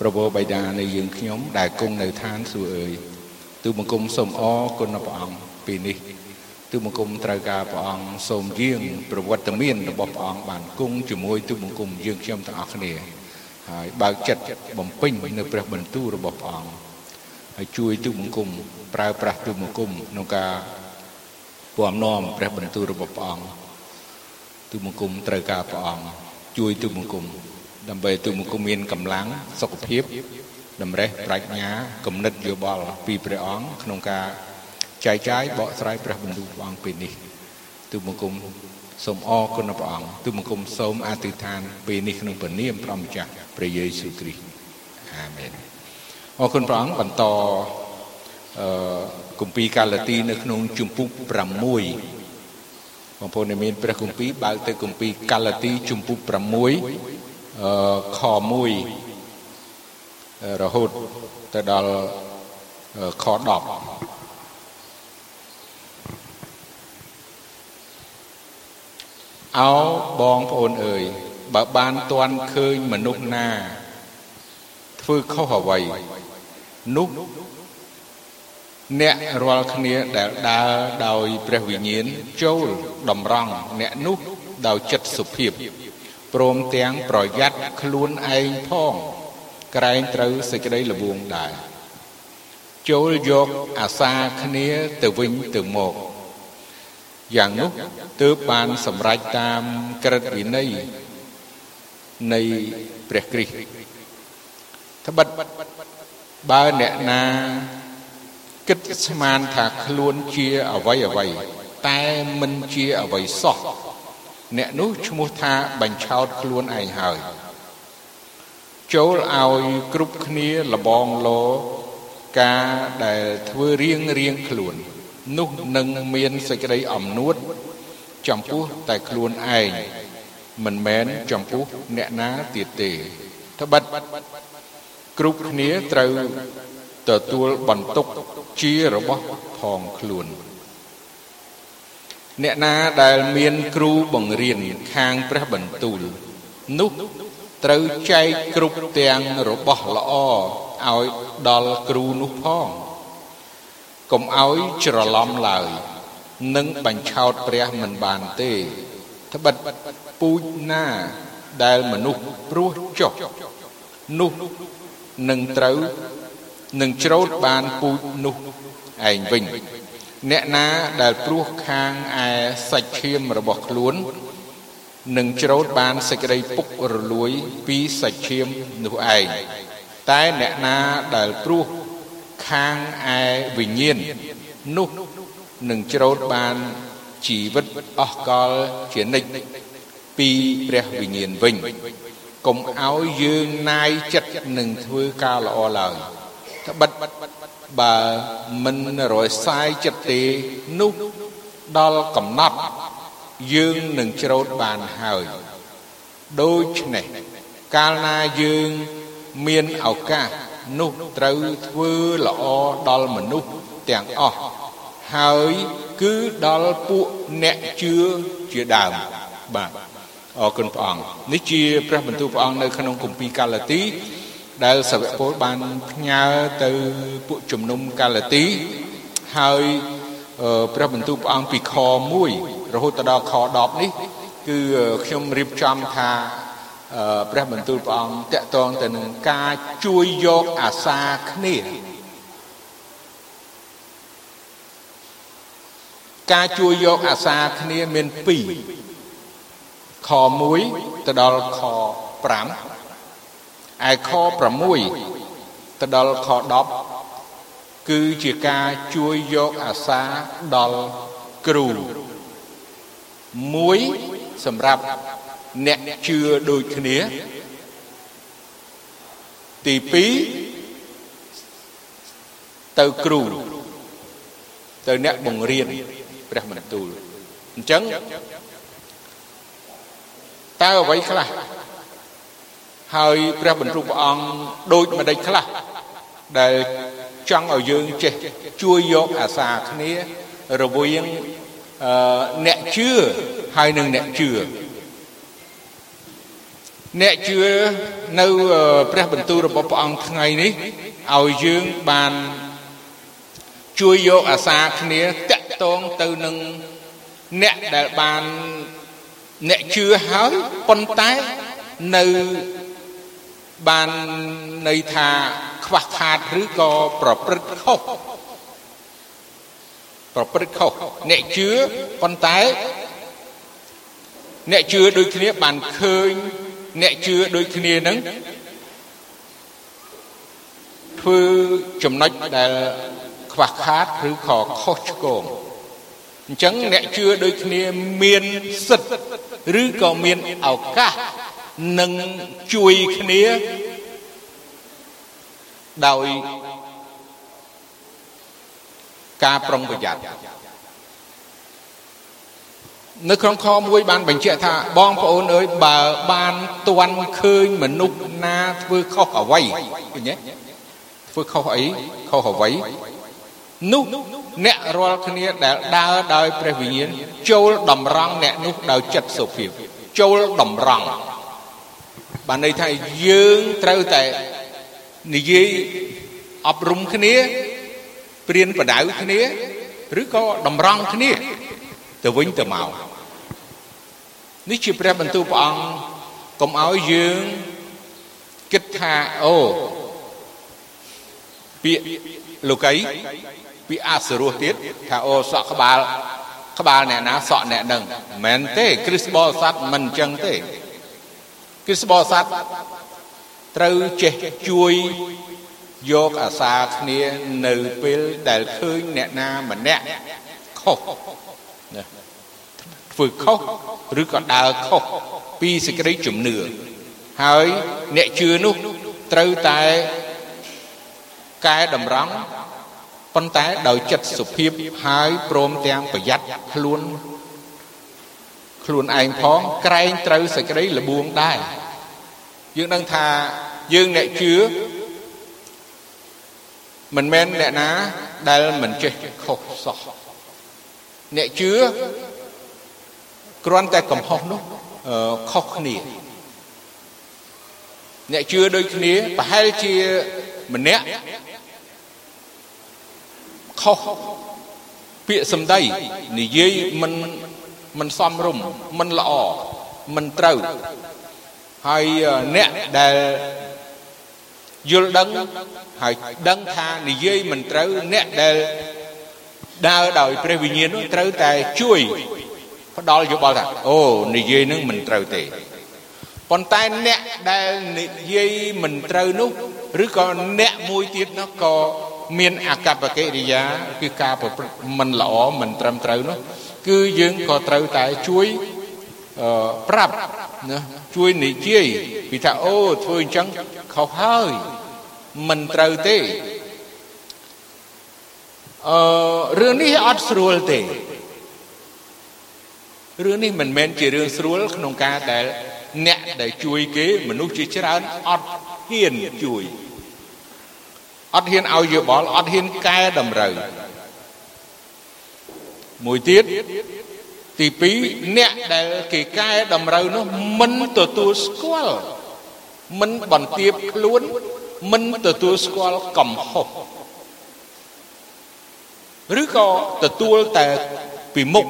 ប្រពោបិតានៃយើងខ្ញុំដែលគង់នៅឋានសួគ៌អើយទូបង្គំសូមអរគុណព្រះអង្គពេលនេះទូបង្គំត្រូវការព្រះអង្គសូមយាងប្រវត្តិមានរបស់ព្រះអង្គបានគង់ជាមួយទូបង្គំយើងខ្ញុំទាំងអស់គ្នាហើយបើកចិត្តបំពេញនៅព្រះបន្ទូលរបស់ព្រះអង្គហើយជួយទូបង្គំប្រើប្រាស់ទូបង្គំក្នុងការពំនាំព្រះបន្ទូលរបស់ព្រះអង្គទូបង្គំត្រូវការព្រះអង្គជួយទូបង្គំ ដើម្បីទូបង្គំមានកម្លាំងសុខភាពតម្រេះប្រាជ្ញាគំនិតយោបល់ពីព្រះអង្គក្នុងការចែកចាយបកស្រាយព្រះបន្ទូលព្រះអង្គពេលនេះទូបង្គំសូមអរគុណព្រះអង្គទូបង្គំសូមអធិដ្ឋានពេលនេះក្នុងព្រះនាមព្រះម្ចាស់ព្រះយេស៊ូវគ្រីស្ទអាមែនអរគុណព្រះអង្គបន្តអឺគម្ពីរកាឡាទីនៅក្នុងជំពូក6បងប្អូនដែលមានព្រះគម្ពីរបើកទៅគម្ពីរកាឡាទីជំពូក6អឺ ខ1រហូតទៅដល់ខ10អោបងប្អូនអើយបើបានទាន់ឃើញមនុស្សណា ធ្វើខុសអ្វីនោះអ្នករាល់គ្នាដែលដើរដោយព្រះវិញ្ញាណចូលតម្រង់អ្នកនោះដោយចិត្តសុភាព ព្រមទាំងប្រយ័ត្នខ្លួនឯងផងក្រែងត្រូវសេចក្តីល្បួងដែរចូលយកអាសាគ្នាទៅវិញទៅមកយ៉ាងនោះទើបបានសម្រេចតាមក្រឹតវិន័យនៃព្រះគ្រីស្ទត្បិតបើអ្នកណាគិតស្មានថាខ្លួនជាអវ័យអវ័យតែមិនជាអវ័យសោះ អ្នកនោះឈ្មោះថាបញ្ឆោតខ្លួនឯងហើយចូលឲ្យគ្រប់គ្នាលបងលោការដែលធ្វើរៀងរៀងខ្លួន នោះនឹងមានសេចក្តីអំនួត ចំពោះតែខ្លួនឯងមិនមែនចំពោះអ្នកណាទៀតទេត្បិតគ្រប់គ្នាត្រូវទទួលបន្ទុកជារបស់ផងខ្លួន អ្នកណាដែលមានគ្រូបង្រៀនខាងព្រះបន្ទូលនោះត្រូវចែកគ្រប់ទាំងរបស់ល្អឲ្យដល់គ្រូនោះផងកុំឲ្យច្រឡំឡើយនឹងបញ្ឆោតព្រះមិនបានទេត្បិតពូជណាដែលមនុស្សព្រោះចុះនោះនឹងត្រូវនឹងច្រូតបានពូជនោះឯងវិញ អ្នកណាដែលព្រោះខាងឯសាច់ឈាមរបស់ខ្លួននឹងច្រូតបានសេចក្តីពុករលួយពីសាច់ឈាមនោះឯងតែអ្នកណាដែលព្រោះខាងឯវិញ្ញាណនោះនឹងច្រូតបានជីវិតអស់កលជានិច្ចពីព្រះវិញ្ញាណវិញកុំឲ្យយើងណាយចិត្តនឹងធ្វើការល្អឡើយត្បិត បើមិនរសាយចិត្តទេនោះដល់កំណត់យើងនឹងច្រូតបានហើយដូច្នេះកាលណាយើងមានឱកាសនោះត្រូវធ្វើល្អដល់មនុស្សទាំងអស់ហើយគឺដល់ពួកអ្នកជឿជាដើមបាទអរគុណព្រះអង្គនេះជាព្រះបន្ទូលព្រះអង្គនៅក្នុងគម្ពីរកាឡាទី ដែលសាវកពលបានផ្ញើទៅពួកជំនុំកាឡាទីហើយព្រះបន្ទូលព្រះអង្គពីខ1រហូតដល់ខ10នេះគឺខ្ញុំរៀបចំថាព្រះបន្ទូលព្រះអង្គតកតងទៅនឹងការជួយយកអាសាគ្នាការជួយយកអាសាគ្នាមាន2ខ1ទៅដល់ខ5 ឯខ6ទៅដល់ខ10គឺជាការជួយយកអាសាដល់គ្រូមួយសម្រាប់អ្នកជឿដូចគ្នាទី2ទៅគ្រូទៅអ្នកបង្រៀនព្រះបន្ទូលអញ្ចឹងតើអ្វីខ្លះ ហើយព្រះបន្ទូលព្រះអង្គដូចម្ដេចខ្លះដែលចង់ឲ្យយើងចេះជួយយកអាសាគ្នារវាងអ្នកជឿហើយនឹងអ្នកជឿអ្នកជឿនៅព្រះបន្ទូលរបស់ព្រះអង្គថ្ងៃនេះឲ្យយើងបានជួយយកអាសាគ្នាតាក់ទងទៅនឹងអ្នកដែលបានអ្នកជឿហើយប៉ុន្តែនៅ បានន័យថាខ្វះខាតឬក៏ប្រព្រឹត្តខុសប្រព្រឹត្តខុសអ្នកជឿប៉ុន្តែ អ្នកជឿដូចគ្នាបានឃើញអ្នកជឿដូចគ្នានឹងធ្វើចំណុចដែលខ្វះខាតឬក៏ខុសឆ្គងអញ្ចឹងអ្នកជឿដូចគ្នាមានសិទ្ធឬក៏មានឱកាស នឹងជួយគ្នាដោយការប្រុងប្រយ័ត្ននៅក្នុងខមួយបានបញ្ជាក់ថាបងប្អូនអើយបើបានទាន់ឃើញមនុស្សណាធ្វើខុសអ្វីឃើញទេធ្វើខុសអីខុសអ្វីនោះអ្នករាល់គ្នាដែលដើរដោយព្រះវិញ្ញាណចូលតម្រង់អ្នកនោះដោយចិត្តសុភាពចូលតម្រង់ បានន័យថាយើងត្រូវតែនិយាយអប់រំគ្នាព្រៀនបដៅគ្នាឬក៏តម្រង់គ្នាទៅវិញទៅមកនេះជាព្រះបន្ទូលព្រះអង្គកុំឲ្យយើងគិតថាអូពាក្យលោកីពាក្យអសរោះទៀតថាអូសក់ក្បាលក្បាលអ្នកណាសក់អ្នកនឹងមិនមែនទេគ្រិស្តបរិស័ទមិនអញ្ចឹងទេ គ្រិស្តបរិស័ទត្រូវចេះជួយយកអាសាគ្នានៅពេលដែលឃើញអ្នកណាម្នាក់ខុសណាធ្វើខុសឬក៏ដើរខុសពីសេចក្តីជំនឿហើយអ្នកជឿនោះត្រូវតែកែតម្រង់ប៉ុន្តែដោយចិត្តសុភាពហើយព្រមទាំងប្រយ័ត្នខ្លួន ខ្លួនឯងផងក្រែងត្រូវសេចក្តីលបួងដែរយើងដឹងថាយើងអ្នកជឿមិនមែនអ្នកណាដែលមិនចេះខុសសោះអ្នកជឿគ្រាន់តែកំហុសនោះខុសគ្នាអ្នកជឿដូចគ្នាប្រហែលជាម្នាក់ខុសពាក្យសម្ដីនិយាយមិន មិនសមរម្យមិនល្អមិនត្រូវហើយអ្នកដែលយល់ដឹងហើយដឹងថានិយាយមិនត្រូវអ្នកដែលដើរដោយព្រះវិញ្ញាណនោះត្រូវតែជួយផ្ដល់យោបល់ថាអូនិយាយនឹងមិនត្រូវទេប៉ុន្តែអ្នកដែលនិយាយមិនត្រូវនោះឬក៏អ្នកមួយទៀតនោះក៏មានអកប្បកិរិយាគឺការប្រព្រឹត្តមិនល្អមិនត្រឹមត្រូវនោះ គឺយើងក៏ត្រូវតែជួយប្រាប់ណាជួយនិយាយពីថាអូធ្វើអញ្ចឹងខុសហើយមិនត្រូវទេអឺរឿងនេះអត់ស្រួលទេរឿងនេះមិនមែនជារឿងស្រួលក្នុងការដែលអ្នកដែលជួយគេមនុស្សជាច្រើនអត់ហ៊ានជួយអត់ហ៊ានឲ្យយោបល់អត់ហ៊ានកែតម្រូវ មួយទៀតទី2អ្នកដែលគេកែតម្រូវនោះមិនទទួលស្គាល់មិនបន្ទាបខ្លួនមិនទទួលស្គាល់កំហុសឬក៏ទទួលតែពីមុខ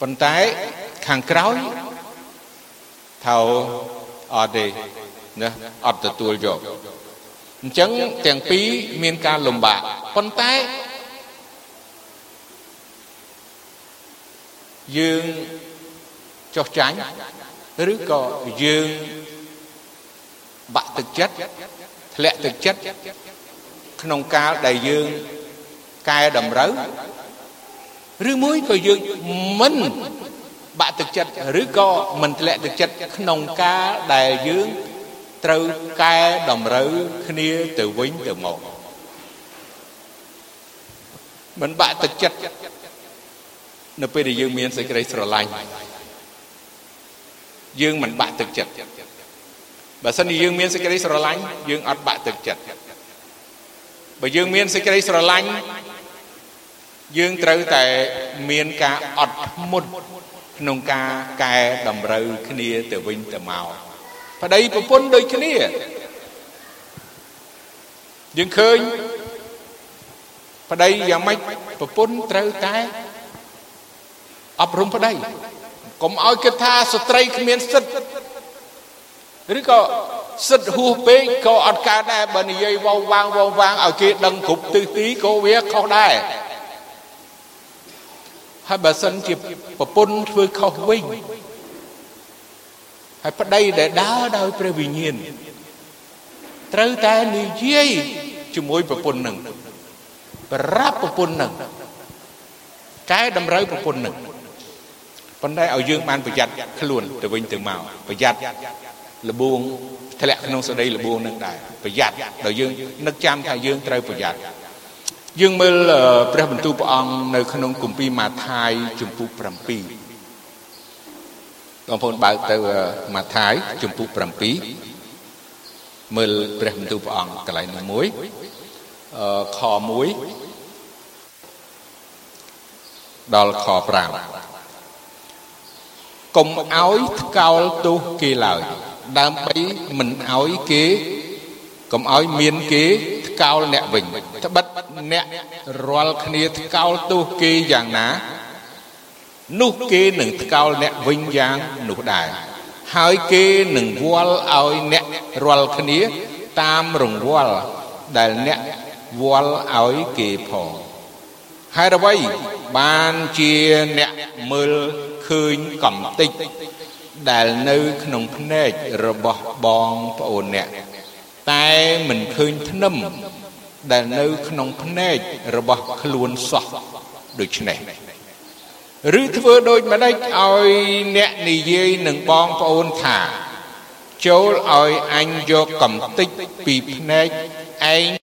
ប៉ុន្តែខាងក្រោយថាអត់ទេណាអត់ទទួលយកអញ្ចឹងទាំងពីរមានការលំបាកប៉ុន្តែ យើងចោះចាញ់ឬក៏យើងបាក់ទឹកចិត្តធ្លាក់ទឹកចិត្តក្នុងកាលដែលយើងកែតម្រូវឬមួយក៏យើងមិនបាក់ទឹកចិត្តឬក៏មិនធ្លាក់ទឹកចិត្តក្នុងកាលដែលយើងត្រូវកែតម្រូវគ្នាទៅវិញទៅមកមិនបាក់ទឹកចិត្ត នៅពេលដែលយើងមានសេចក្តីស្រឡាញ់យើងមិនបាក់ទឹកចិត្តបើសិនជាយើងមានសេចក្តីស្រឡាញ់យើងអត់បាក់ទឹកចិត្តបើយើងមានសេចក្តីស្រឡាញ់យើងត្រូវតែមានការអត់ធ្មត់ក្នុងការកែតម្រូវគ្នាទៅវិញទៅមកប្តីប្រពន្ធដូចគ្នាយើងឃើញប្តីយ៉ាងម៉េចប្រពន្ធត្រូវតែ អប់រំប្តីកុំឲ្យគិតថាស្ត្រីគ្មានសិទ្ធឬក៏សិទ្ធហួសពេកក៏អត់កើតដែរបើនិយាយវងវាងវងវាងឲ្យគេដឹងគ្រប់ទិសទីក៏វាខុសដែរហើយបើសិនជាប្រពន្ធធ្វើខុសវិញហើយប្តីដែលដើរដោយព្រះវិញ្ញាណត្រូវតែនិយាយជាមួយប្រពន្ធនឹងប្រាប់ប្រពន្ធនឹងកែតម្រូវប្រពន្ធនឹង ប៉ុន្តែឲ្យយើងបានប្រយ័ត្នខ្លួនទៅវិញទៅមកប្រយ័ត្នលបួងធ្លាក់ក្នុងសេចក្តីលបួងនឹងដែរប្រយ័ត្នដល់យើងនឹកចាំថាយើងត្រូវប្រយ័ត្នយើងមើលព្រះបន្ទូលព្រះអង្គនៅក្នុងគម្ពីរម៉ាថាយជំពូក7បងប្អូនបើកទៅម៉ាថាយជំពូក7មើលព្រះបន្ទូលព្រះអង្គកន្លែងនោះមួយខ1ដល់ខ5 កុំឲ្យថ្កោលទោសគេឡើយដើម្បីមិនឲ្យគេកុំឲ្យមានគេថ្កោលអ្នកវិញត្បិតអ្នករាល់គ្នាថ្កោលទោសគេយ៉ាងណា នោះគេនឹងថ្កោលអ្នកវិញយ៉ាងនោះដែរហើយគេនឹងវាល់ឲ្យអ្នករាល់គ្នាតាមរង្វាល់ដែលអ្នកវាល់ឲ្យគេផងហើយអ្វីបានជាអ្នកមើល ឃើញកំតិចដែលនៅក្នុងភ្នែករបស់បងប្អូនអ្នកតែមិនឃើញធ្នឹមដែលនៅក្នុងភ្នែករបស់ខ្លួនសោះដូច្នេះឬធ្វើដូចម្ដេចឲ្យអ្នកនិយាយនឹងបងប្អូនថាចូលឲ្យអញយកកំតិចពីភ្នែកឯង